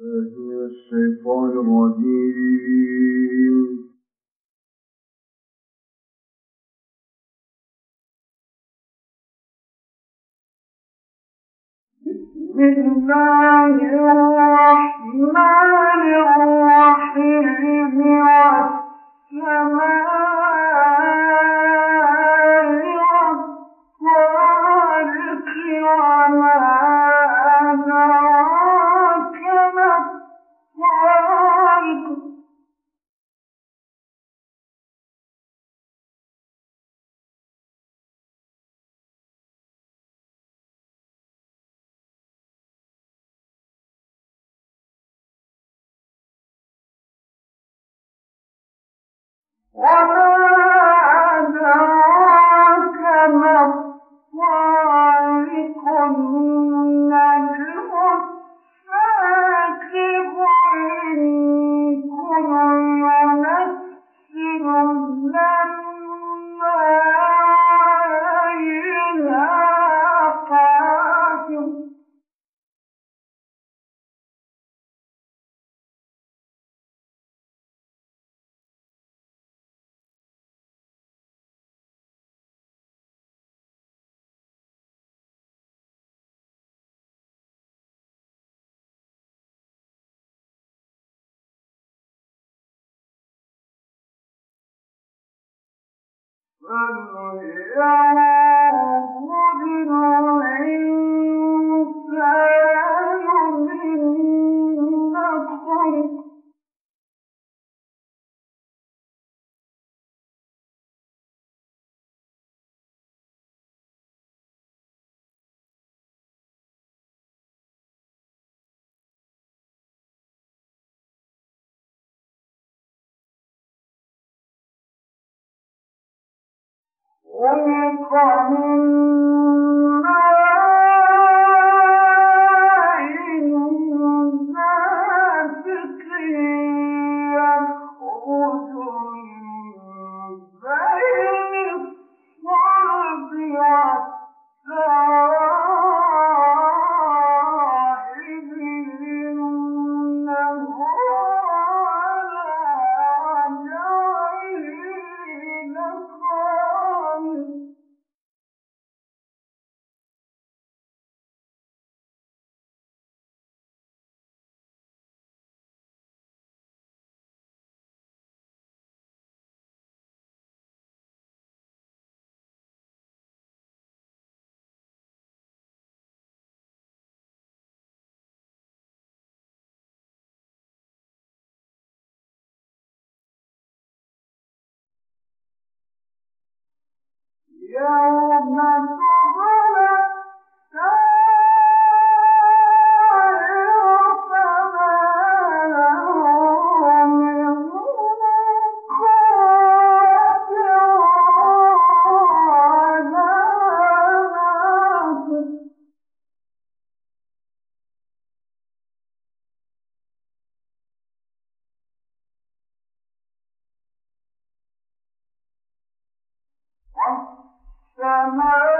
الشيطان الرجيم. بسم الله الرحمن وما أدراك Hallelujah. خلق من God, my ما